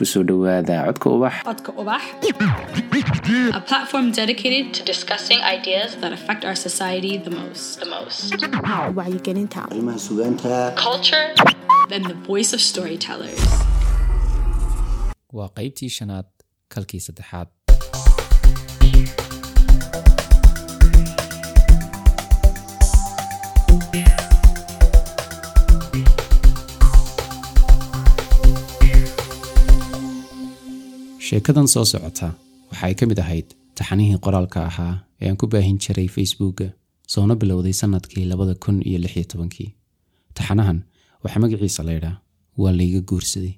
ku soo dhowaada codka ubax Codka Ubax, a platform dedicated to discussing ideas that affect our society the most. The most. wacyigelinta arrimaha sugaanta Culture and the voice of storytellers. waa qaybtii shanaad kalkii saddexaad sheekadan soo socota waxa ay ka mid ahayd taxanihii qoraalka ahaa ee aan ku baahin jiray facebooka soona bilowday sannadkii labada kun iyo lix iyo tobankii. Taxanahan waxaa magaciisa laydhaa waa layga guursaday.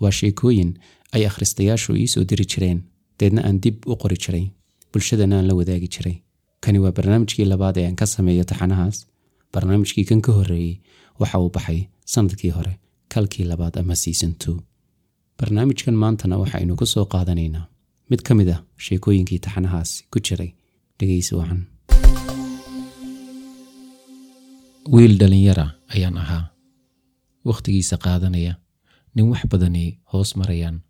Waa sheekooyin ay akhristayaashu ii soo diri jireen deedna aan dib u qori jiray bulshadana aan la wadaagi jiray. Kani waa barnaamijkii labaad ee aan ka sameeyo taxanahaas. Barnaamijkii kan ka horreeyey waxa uu baxay sannadkii hore kalkii labaad ama two barnaamijkan maantana waxaynu ku soo qaadanaynaa. Mid ka mid ah sheekooyinkii taxanahaas ku jiray dhegaysi wacan. Wiil dhallinyara ayaan ahaa. Wakhtigiisa qaadanaya nin wax badani hoos marayaan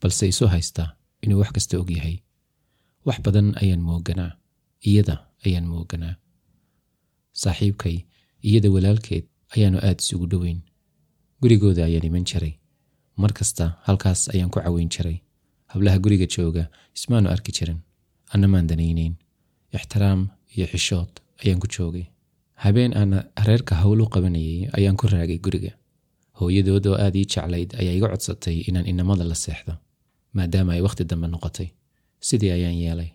balse isu haysta inuu wax kasta og yahay. Wax badan ayaan mooganaa iyada ayaan mooganaa saaxiibkay iyada walaalkeed ayaanu aad isugu dhoweyn. Gurigooda ayaan iman jiray mar kasta halkaas ayaan ku caweyn jiray. Hablaha guriga jooga ismaanu arki jirin. Annamaan danaynayn. Ixtiraam iyo xishood ayaan ku joogay. Habeen aan reerka howl u qabanayay ayaan ku raagay guriga. Hooyadood oo aad ii jeclayd ayaa iga codsatay inaan inamada la seexdo maadaama ay wakhti dambe noqotay. Sidii ayaan yeelay.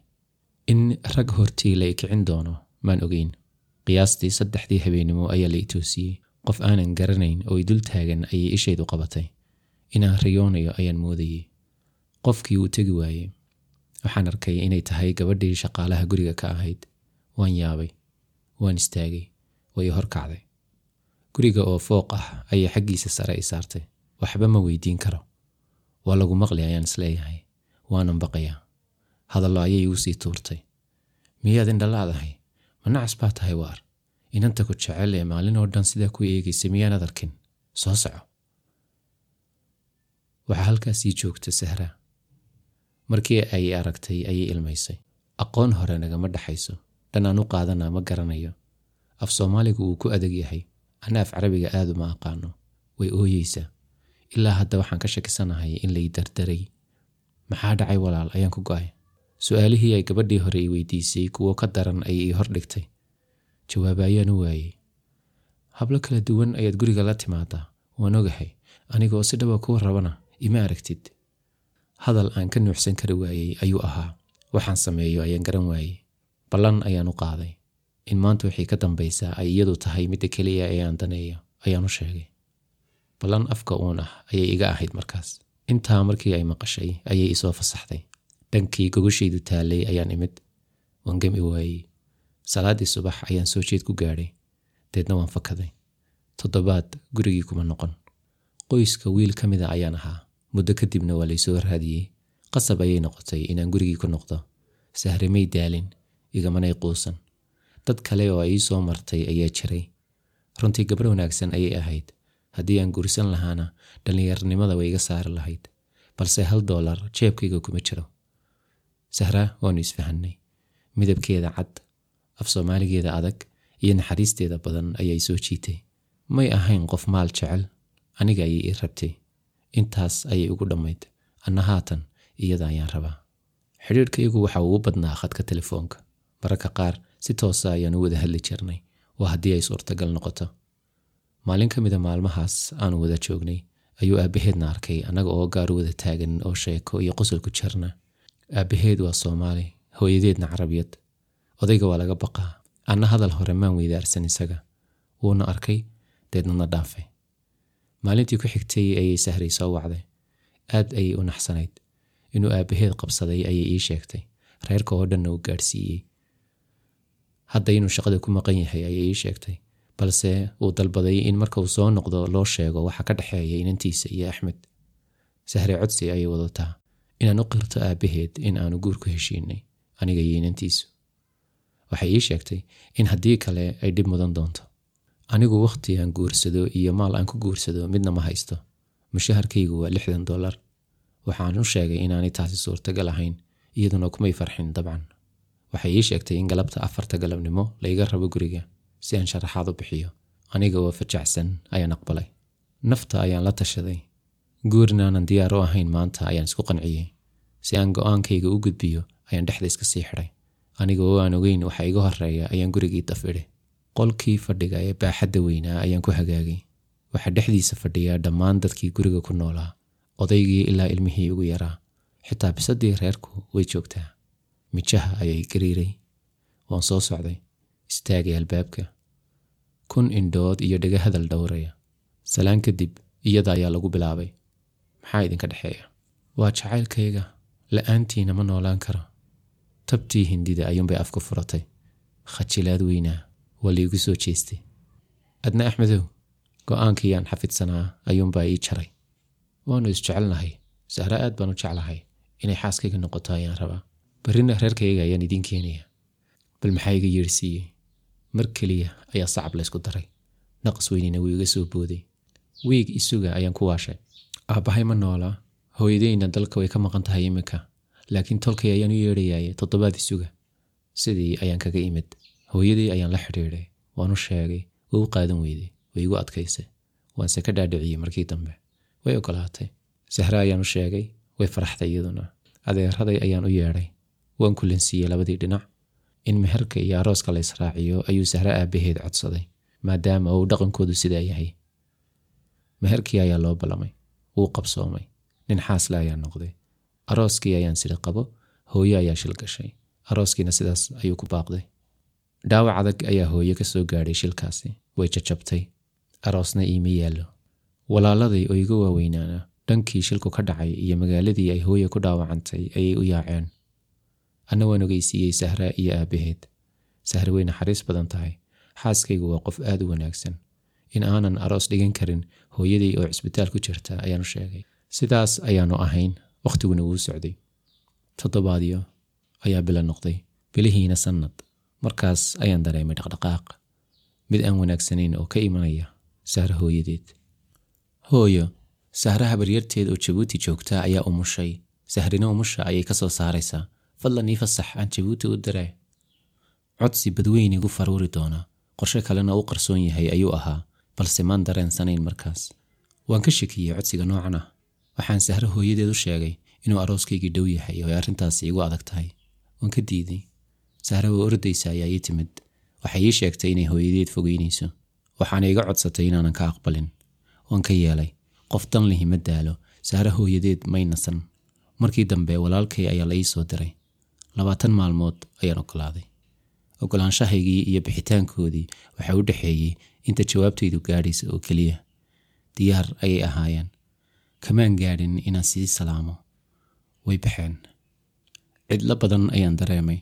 In rag hortii la ikicin doono maan ogeyn. Qiyaastii saddexdii habeennimo ayaa la itoosiyey qof aanan garanayn oo i dul taagan ayay ishaydu qabatay inaan riyoonayo ayaan moodayey qofkii uu tegi waayey. Waxaan arkay inay tahay gabadhii shaqaalaha guriga ka ahayd. Waan yaabay waan istaagay way horkacday guriga oo fooq ah ayay xaggiisa sare i saartay. Waxba ma weydiin karo. Waa lagu maqli ayaan is leeyahay waanan baqayaa hadallo ayay igu sii tuurtay. Miyaad indhalaadahay ma nacas baa tahay waar. Inanta ku jecel ee maalin oo dhan sidaa ku eegaysa miyaanad arkin? Soo soco waxaa halkaasii joogta sahra. Markii ay aragtay ayay ilmaysay. Aqoon hore nagama dhexayso dhan aan u qaadanaa ma garanayo. Af soomaaligu wuu ku adag yahay. Ana af carabiga aad uma aqaano. Way ooyeysaa ilaa hadda waxaan ka shakisanahay in lay dardaray. Maxaa dhacay walaal? Ayaan ku go'ay. Su'aalihii ay gabadhii hore i weydiisay kuwo ka daran ayay ii hor dhigtay. Jawaab ayaan u waayey. Hablo kala duwan ayaad guriga la timaadaa. Waan ogahay. Anigoo si dhaba kuwa rabana ima aragtid? Hadal aan ka nuuxsan kari waayey ayuu ahaa. Waxaan sameeyo ayaan garan waayey. Ballan ayaan u qaaday. In maanta wixii ka dambaysa ay iyadu tahay midda keliya ee aan daneeyo ayaan u sheegay. Ballan afka uun ah ayay iga ahayd markaas. Intaa markii ay maqashay ayay isoo fasaxday. Dhankii gogashaydu taallay ayaan imid. Waan gami waayey. Salaaddii subax ayaan soo jeed ku gaadhay. Deedna waan fakaday. Toddobaad gurigii kuma noqon. Qoyska wiil ka mida ayaan ahaa muddo kadibna waa laysoo raadiyey. Qasab ayay noqotay inaan gurigii ku noqdo. Sahrimay daalin igamanay quusan. Dad kale oo ay ii soo martay ayaa jiray. Runtii gabar wanaagsan ayay ahayd. Haddii aan guursan lahaana dhallinyarnimada way iga saari lahayd. Balse hal doolar jeebkayga kuma jiro. Sahra waannu isfahanay midabkeeda cad af soomaaligeeda adag iyo naxariisteeda badan ayaa soo jiitay. May ahayn qof maal jecel aniga ayay ii rabtay intaas ayay ugu dhammayd. Anna haatan iyada ayaan rabaa. Xidhiirhkaygu waxa ugu badnaa khadka telefoonka. Mararka qaar si toosa ayaan u wada hadli jirnay. Waa haddii ay suurtagal noqoto. Maalin ka mida maalmahaas aanu wada joognay ayuu aabbaheedna arkay annaga oo gaar wada taagan oo sheeko iyo qosol ku jirna. Aabbaheed waa soomaali hooyadeedna carabiyad odayga waa laga baqaa. Anna hadal hore maan weydaarsan isaga. Wuuna arkay deednana dhaafay maalintii ku xigtay ayay sahray soo wacday. Aad ayay u naxsanayd. Inuu aabbaheed qabsaday ayay ii sheegtay. Reerka oo dhanna u gaadhsiiyey. Hadda inuu shaqada ku maqan yahay ayay ii sheegtay. Balse uu dalbaday in marka uu soo noqdo loo sheego waxa ka dhexeeya inantiisa iyo axmed. Sahre codsi ayay wadataa. Inaan u qirto aabbaheed in aanu guur ku heshiinay aniga iyo inantiisu. Waxay ii sheegtay in haddii kale ay dhib mudan doonto anigu wakhti aan guursado iyo maal aan ku guursado midna ma haysto. Mushaharkaygu waa lixdan dollar. Waxaan u sheegay inaanay taasi suurtagal ahayn iyaduna kumay farxin dabcan. Waxay ii sheegtay in galabta afarta galabnimo laiga rabo guriga si aan sharaxaad u bixiyo. Aniga oo fajacsan ayaan aqbalay. Nafta ayaan la tashaday. Guurinaanan diyaar u ahayn maanta ayaan isku qanciyey si aan go'aankayga u gudbiyo ayaan dhexda iska sii xidhay. Aniga oo aan ogeyn waxa iga horreeya ayaan gurigii daf idhi qolkii fadhiga ee baaxadda weynaa ayaan ku hagaagay. Waxaa dhexdiisa fadhiyaa dhammaan dadkii guriga ku noolaa odaygii ilaa ilmihii ugu yaraa. Xitaa bisadii reerku way joogtaa. Mijaha ayay gariiray. Waan soo socday istaagay albaabka. Kun indhood iyo dhega hadal dhowraya. Salaan kadib iyada ayaa lagu bilaabay. Maxaa idinka dhexeeya? Waa jacaylkayga. La'aantiina ma noolaan karo. Tabtii hindida ayuunbay afku furatay. Khajilaad weynaa waa liigu soo jeestay. Adna axmedow go'aankiyaan xafidsanaa ayuunbaa ii jaray. Waannu isjecelnahay sahre aad baan u jeclahay inay xaaskayga noqoto ayaan rabaa. Barrina reerkayga ayaan idiin keenaya bal maxaa iga yeedhsiiyey mar keliya ayaa sacab laysku daray. Naqas weynina wuu iga soo booday. Wiig isuga ayaan ku waashay. Aabbahay ma noolaa hooyadayna dalka way ka maqan tahay iminka. Laakiin tolkay ayaan u yeedhayaye toddobaad isuga sidii ayaan kaga imid hooyadii ayaan la xidhiidhay waan u sheegay way u qaadan weyday way igu adkaysay waanse ka dhaadhiciyey markii dambe. Way ogolaatay sahre ayaan u sheegay way faraxday iyaduna. Adeeraday ayaan u yeedhay waan kulansiiyey labadii dhinac. In meherka iyo arooska la israaciyo ayuu sahre aabbaheed codsaday maadaama uu dhaqankoodu sidaa yahay. Meherkii ayaa loo ballamay wuu qabsoomay nin xaasle ayaa noqday. Arooskii ayaan sida qabo hooyo ayaa shil gashay arooskiina sidaas ayuu ku baaqday dhaawac adag ayaa hooyo ka soo gaadhay shilkaasi. Way jajabtay aroosna iima yaallo. Walaaladay oo iga waaweynaana dhankii shilku ka dhacay iyo magaaladii ay hooya ku dhaawacantay ayay u yaaceen. Anna waan ogeysiiyey sahra iyo aabbaheed sahre way naxariis badan tahay. Xaaskaygu waa qof aad u wanaagsan. In aanan aroos dhigan karin hooyadii oo cisbitaal ku jirta ayaanu sheegay. Sidaas ayaanu ahayn. Wakhtiguna wuu socday. Toddobaadyo ayaa bilo noqday. Bilihiina sannad markaas ayaan dareemay dhaqdhaqaaq. Mid aan wanaagsanayn oo ka imanaya sahre hooyadeed. Hooyo sahre habaryarteed oo jabuuti joogta ayaa umushay sahrina umusha ayay ka soo saaraysaa. Fadlan ii fasax aan jabuuti u diree codsi badweyn igu faruuri doona. Qorshe kalena u qarsoon yahay ayuu ahaa. Balse maan dareensanayn markaas. Waan ka shakiyey codsiga noocan ah waxaan sahre hooyadeed u sheegay inuu arooskaygii dhow yahay oo ay arrintaasi igu adag tahay. Waan ka diiday sahre oo ordaysa ayaa ii timid. Waxay ii sheegtay inay hooyadeed fogeynayso. Waxaana iga codsatay inaanan ka aqbalin. Waan ka yeelay. Qof dan lihi ma daalo. Sahre hooyadeed may nasan. Markii dambe walaalkay ayaa la ii soo diray. Labaatan maalmood ayaan ogolaaday. Ogolaanshahaygii iyo bixitaankoodii waxaa u dhexeeyey inta jawaabtaydu gaadhaysa oo keliya. Diyaar ayay ahaayeen. Kamaan gaadhin inaan sii salaamo. Way baxeen. Cidlo badan ayaan dareemay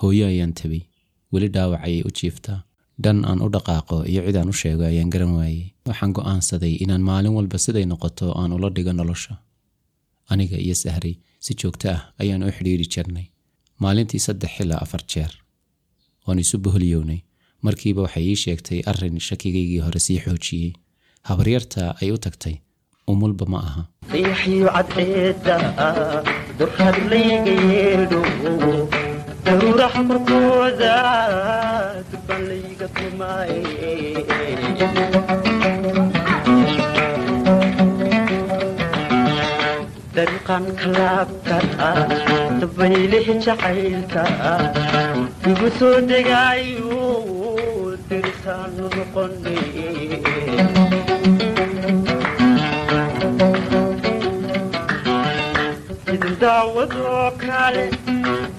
hooyo ayaan tabay weli dhaawac ayay u jiiftaa dhan aan u dhaqaaqo iyo cid aan u sheego ayaan garan waayey. Waxaan go'aansaday inaan maalin walba siday noqoto aan ula dhigo nolosha. Aniga iyo sahray si joogto ah ayaan u xidhiiri jirnay maalintii saddex ilaa afar jeer waan isu boholyownay markiiba waxay ii sheegtay arrin shakigaygii hore sii xoojiyey. Habaryarta ay u tagtay umulba ma aha. Riixyo cadceeda layga yeedho daruuraha korkooda durban layga tumaaye. Dariiqan kalaabkada dabaylih jacaylka igu soo degaayo dirisaanu noqone idin daawadoo kale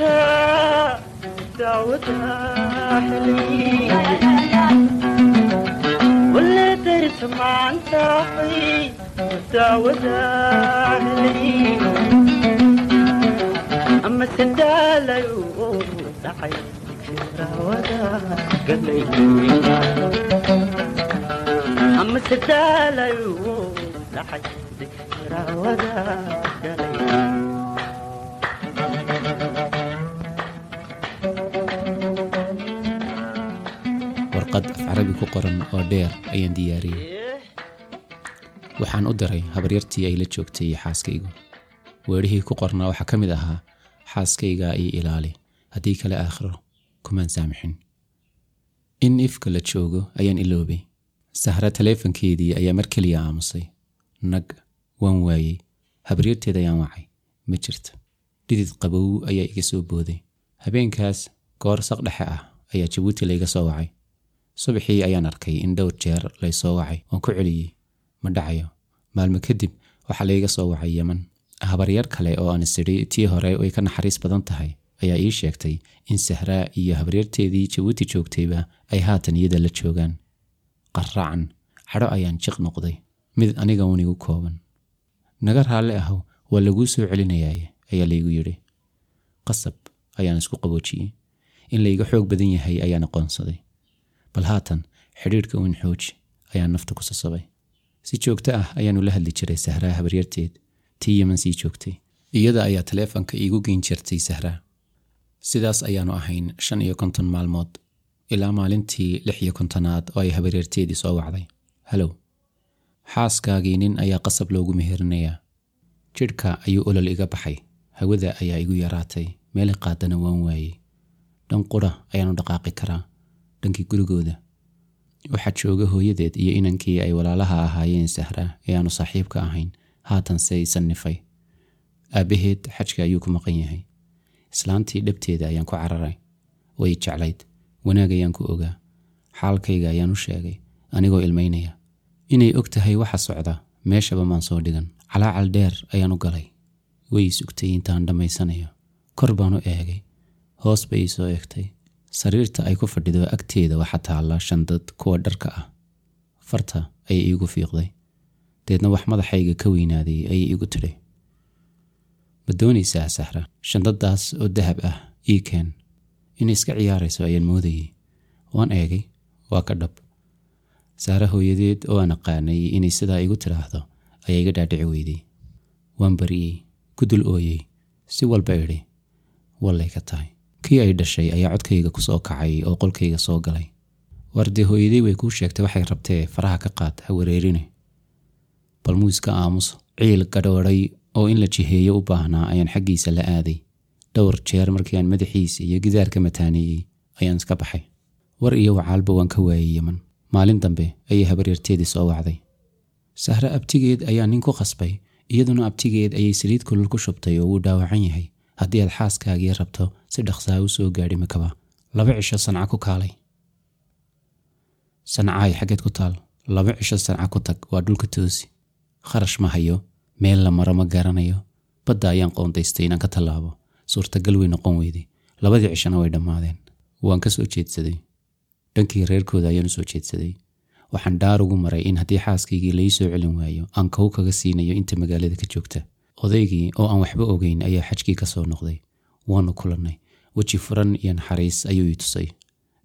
دعوتها دعوتها حلمي ولا تسمع عن صاحي دعوتها حلمي أما سندالة يوم صحي دعوتها قلبي أما سندالة يوم صحي دعوتها قلبي carabi ku qoran oo dheer ayaan diyaariyey. Waxaan u diray habaryartii ay la joogtay xaaskaygu. Weedhihii ku qornaa waxaa ka mid ahaa xaaskayga io ilaali haddii kale aakhiro kumaan saamixin. In ifka la joogo ayaan iloobay. Sahra taleefankeedii ayaa mar keliya aamusay. Nag waan waayey. Habaryarteed ayaan wacay. Ma jirto dhidid qabow ayaa iga soo booday. Habeenkaas goor saq dhexe ah ayaa jabuuti layga soo wacay subaxii ayaan arkay in dhowr jeer laysoo wacay waan ku celiyey ma dhacayo. Maalmo kadib waxaa layga soo wacay yeman habaryar kale oo aan isidhi tii hore way ka naxariis badan tahay ayaa ii sheegtay in sahraa iyo habaryarteedii jabuuti joogtayba ay haatan iyada la joogaan. Qarraacan cadho ayaan jiq noqday. Mid aniga unigu kooban. Naga raalli ahow waa laguu soo celinayaaye ayaa laygu yidhi. Qasab ayaan isku qaboojiyey in layga xoog badan yahay ayaan aqoonsaday bal haatan xidhiidhka uun xooji ayaan nafta ku sasabay si joogto ah ayaanu la hadli jiray sahraa habaryarteed tii yeman sii joogtay iyada ayaa taleefanka iigu geyn jirtay sahraa sidaas ayaanu ahayn shan iyo konton maalmood ilaa maalintii lix iyo kontonaad oo ay habaryarteedii soo wacday halow xaaskaagii nin ayaa qasab loogu meherinayaa jidhka ayuu olol iga baxay hawada ayaa igu yaraatay meeli qaadana waan waayey dhan qura ayaanu dhaqaaqi karaa dhankii gurigooda. Waxaa jooga hooyadeed iyo inankii ay walaalaha ahaayeen sahraa ee aanu saaxiibka ahayn haatanse isanifay aabbaheed xajka ayuu ku maqan yahay. Islaantii dhabteeda ayaan ku cararay. Way jeclayd. Wanaag ayaan ku ogaa. Xaalkayga ayaan u sheegay anigoo ilmaynaya. Inay og tahay waxa socda meeshaba maan soo dhigan. Calaacal dheer ayaan u galay. Way sugtay intaan dhammaysanayo. Kor baan u eegay. Hoos bay ii soo eegtay sariirta ay ku fadhido agteeda waxaa taalla shandad kuwa dharka ah. Farta ayay iigu fiiqday deedna wax madaxayga ka weynaaday ayay igu tidhi ma doonaysaa sahra? Shandadaas oo dahab ah ii keen. Inay iska ciyaarayso ayaan moodayey waan eegay waa ka dhab. Sahra hooyadeed oo aan aqaanay inay sidaa igu tidhaahdo ayaa iga dhaadhici weyday. Waan bariyey ku dul ooyey si walba idhi wallay ka tahay kii ay dhashay ayaa codkayga ku soo kacay oo qolkayga soo galay. Wardee hooyadey way kuu sheegtay waxay rabtee faraha ka qaad ha wareerine. Bal muuska aamuso ciil gadhoodhay oo in la jiheeyo u baahnaa ayaan xaggiisa la aaday. Dhowr jeer markii aan madaxiisa iyo gidaarka mataaneeyey ayaan iska baxay. War iyo wacaalba waan ka waayey yeman maalin dambe ayay habaryarteedii soo wacday. Sahre abtigeed ayaa nin ku qasbay iyaduna abtigeed ayay saliid kulul ku shubtay oo wuu dhaawacan yahay haddii aad xaaskaagii rabto si dhaqsaa u soo gaadhi makaba laba cisho sanca ku kaalay. Sancaay xaggeed ku taal. Laba cisho sanca ku tag waa dhulka toosi. Kharash ma hayo meel la maro ma garanayo. Badda ayaan qoondaystay inaan ka tallaabo. Suurtagal way noqon weyday labadii cishona way dhammaadeen. Waan ka soo jeedsaday. Dhankii reerkooda ayaan u soo jeedsaday. Waxaan dhaar ugu maray in haddii xaaskaygii lai soo celin waayo aan kow kaga siinayo inta magaalada ka joogta odaygii oo aan waxba ogeyn ayaa xajkii ka soo noqday. Waanu kulannay weji furan iyo naxariis ayuu ii tusay.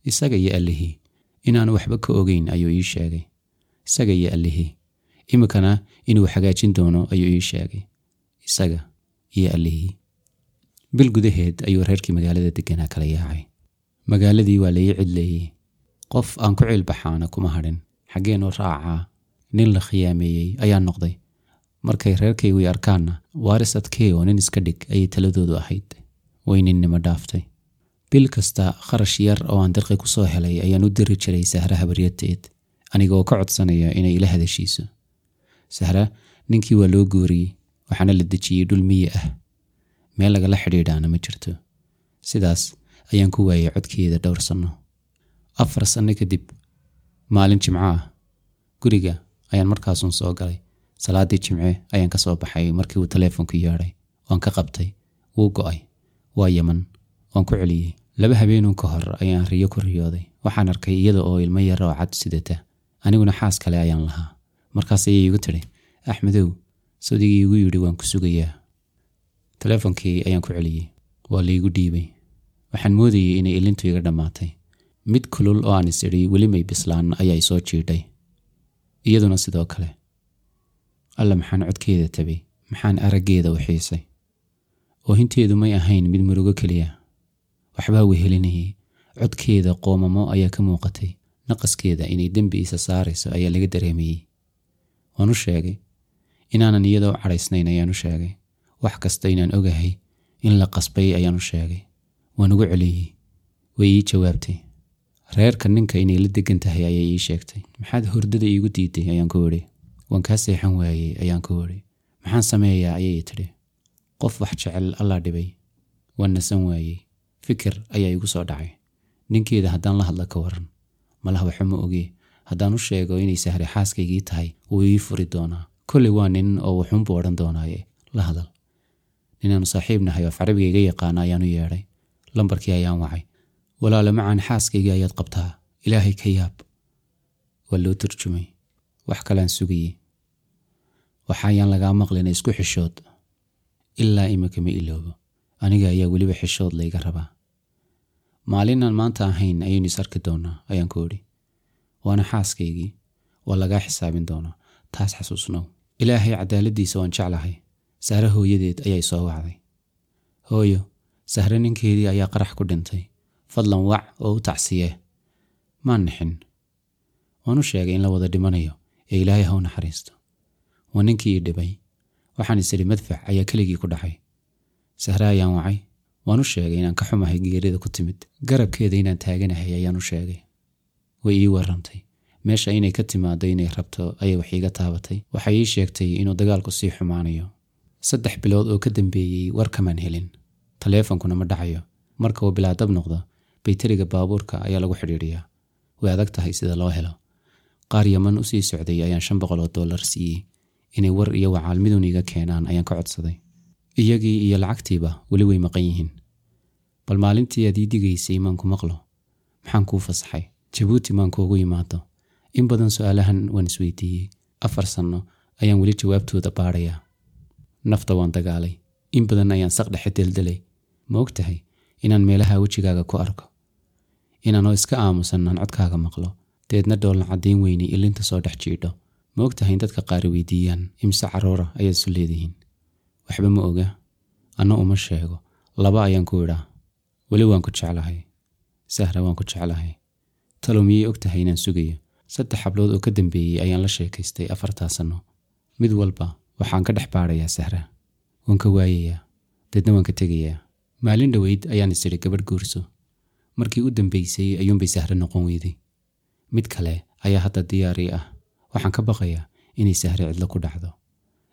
Isaga iyo allihii inaanu waxba ka ogeyn ayuu ii sheegay. Isaga iyo allihii iminkana inuu hagaajin doono ayuu ii sheegay. Isaga iyo allihii bil gudaheed ayuu reerkii magaalada deganaa kala yaacay magaaladii waa laii cidleeyey. Qof aan ku ciilbaxaana kuma hadhin. Xaggeenu raacaa nin la khiyaameeyey ayaa noqday markay reerkaygu arkaanna waaris adkee oo nin iska dhig? ayay taladoodu ahayd. Way ninnimo dhaaftay. Bil kasta kharash yar oo aan dirqi ku soo helay ayaan u diri jiray sahra habaryarteed anigaoo ka codsanaya inay ila hadashiiso. Sahra ninkii waa loo gooriyey waxaana la dejiyey dhul miyi ah. Meel lagala xidhiidhaana ma jirto. Sidaas ayaan ku waayay codkeeda dhowr sanno afar sanno kadib maalin jimco ah. Guriga ayaan markaasun soo galay salaaddii jimce ayaan ka soo baxay markii uu taleefonku yeedhay waan ka qabtay wuu go'ay waa yaman waan ku celiyey laba habeenun ka hor ayaan riyo ku riyooday waxaan arkay iyada oo ilmo yar oo cad sidata aniguna xaas kale ayaan lahaa. Markaas ayay igu tidhi axmedow sawdigii igu yidhi waan ku sugayaa. Teleefonkii ayaan ku celiyey waa laigu dhiibay. Waxaan moodayey inay ilintu iga dhammaatay. Mid kulul oo aan is idhi weli may bislaan ayaa isoo jiidhay. Iyaduna sidoo kale alla maxaan codkeeda tabay maxaan araggeeda u xiisay? Oohinteedu may ahayn mid murugo keliya. Waxbaa wehelinayay codkeeda qoomamo ayaa ka muuqatay. Naqaskeeda inay dembi isa saarayso ayaa laga dareemayey waan u sheegay inaanan iyada u cadhaysnayn ayaan u sheegay. Wax kasta inaan ogahay in la qasbay ayaan u sheegay. Waan ugu celiyey way ii jawaabtay. Reerka ninka inay la degan tahay ayay ii sheegtay. Maxaad hordada iigu diiday ayaan ku idhi waan kaa seexan waayey ayaan ku idhi maxaan sameeyaa ayay tidhi. Qof wax jecel allaa dhibay. Waan nasan waayey. Fikir ayaa igu soo dhacay. Ninkeeda haddaan la hadla ka waran. Malaha waxa ma ogee haddaan u sheego inay sahre xaaskaygii tahay wuu ii furi doonaa. Kolley waa nin oo wuxuunbuu odhan doonaaye. La hadal. Ninaanu saaxiib nahay oo carabiga iga yaqaana ayaan u yeedhay. Lambarkii ayaan wacay. Walaale macaan xaaskaygii ayaad qabtaa? Ilaahay ka yaab. Waa loo turjumay wax kalean sugayey waxaayaan lagaa maqlina isku xishood. Ilaa imika ma iloobo. Aniga ayaa weliba xishood layga rabaa. Maalinaan maanta ahayn ayaynu is arki doonaa ayaan ku idhi waana xaaskaygii. Waa lagaa xisaabin doonaa. Taas xasuusnow. Ilaahay cadaaladdiisa waan jeclahay. Sahre hooyadeed ayaa isoo wacday. Hooyo sahre ninkeedii ayaa qarax ku dhintay. Fadlan wac oo u tacsiyee maan nixin. Waan u sheegay in la wada dhimanayo ee ilaahay ha u naxariisto. Waa ninkii ii dhibay waxaan is idhi madfac ayaa keligii ku dhacay. Sahre ayaan wacay waan u sheegay inaan ka xumahay geerida ku timid. Garabkeeda inaan taaganahay ayaan u sheegay. Way ii warantay. Meesha inay ka timaado inay rabto ayay wax iiga taabatay. Waxay ii sheegtay inuu dagaalku sii xumaanayo. Saddex bilood oo ka dambeeyey war kamaan helin. Taleefonkuna ma dhacayo. Marka uu bilaadab noqdo bayteriga baabuurka ayaa lagu xidhiidhiyaa. Way adag tahay sida loo helo qaar yaman u sii socday ayaan shan boqol oo dollar siiyey inay war iyo wacaalmidun iga keenaan ayaan ka codsaday. Iyagii iyo lacagtiiba weli way maqan yihiin. Bal maalintii aad ii digaysay maan ku maqlo maxaan kuu fasaxay. Jabuuti maan kuugu yimaado in badan su'aalahan waan isweydiiyey. Afar sanno ayaan weli jawaabtooda baadhayaa nafta waan dagaalay. In badan ayaan saqdhexe deldelay. Ma og tahay inaan meelaha wejigaaga ku arko? Inaanoo iska aamusan aan codkaaga maqlo deedna dhoolna caddayn weyni ilinta soo dhex jiidho. Ma og tahay in dadka qaari weydiiyaan imse caruura ayaad isu leedihiin? Waxba ma oga. Anna uma sheego. Laba ayaan ku idhaa. Weli waan ku jeclahay. Sahra waan ku jeclahay. Talow miyay og tahay inaan sugayo? Saddex hablood oo ka dambeeyey ayaan la sheekaystay afartaa sanno mid walba waxaan ka dhex baadhayaa sahra. Waan ka waayayaa. Deedna waan ka tegayaa. Maalin dhoweyd ayaan is gabadh guurso markii u dambaysay ayuunbay sahre noqon weyday mid kale ayaa hadda diyaarii ah. Waxaan ka baqayaa inay sahre cidlo ku dhacdo.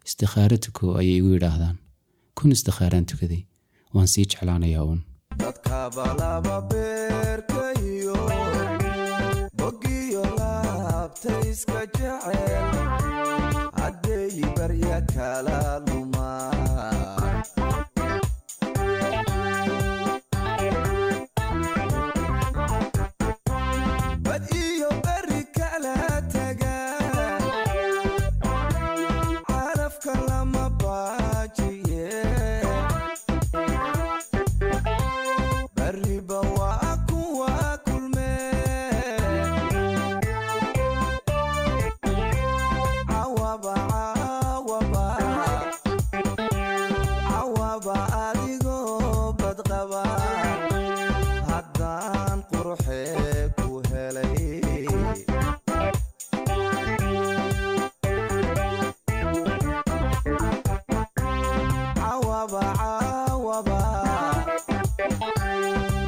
Istikhaaro tuko ayay igu yidhaahdaan. Kun istikhaaraan tukaday waan sii jeclaanayaa uun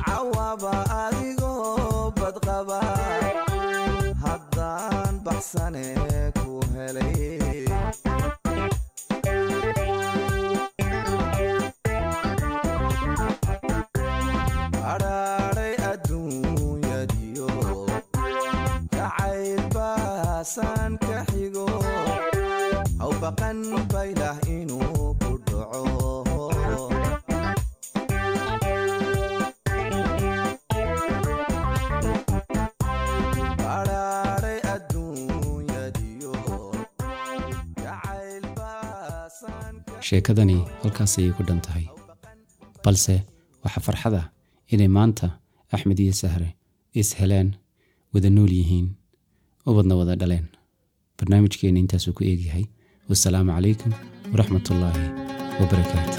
cawaba adigoo badqaba. Haddaan baxsane sheekadani halkaas ayay ku dhan tahay. Balse waxaa farxad ah inay maanta axmed iyo sahre is heleen wada nool yihiin ubadna wada dhaleen. Barnaamijkeenna intaasuu ku eegyahay wasalaamu calaykum waraxmatullaahi wabarakaatu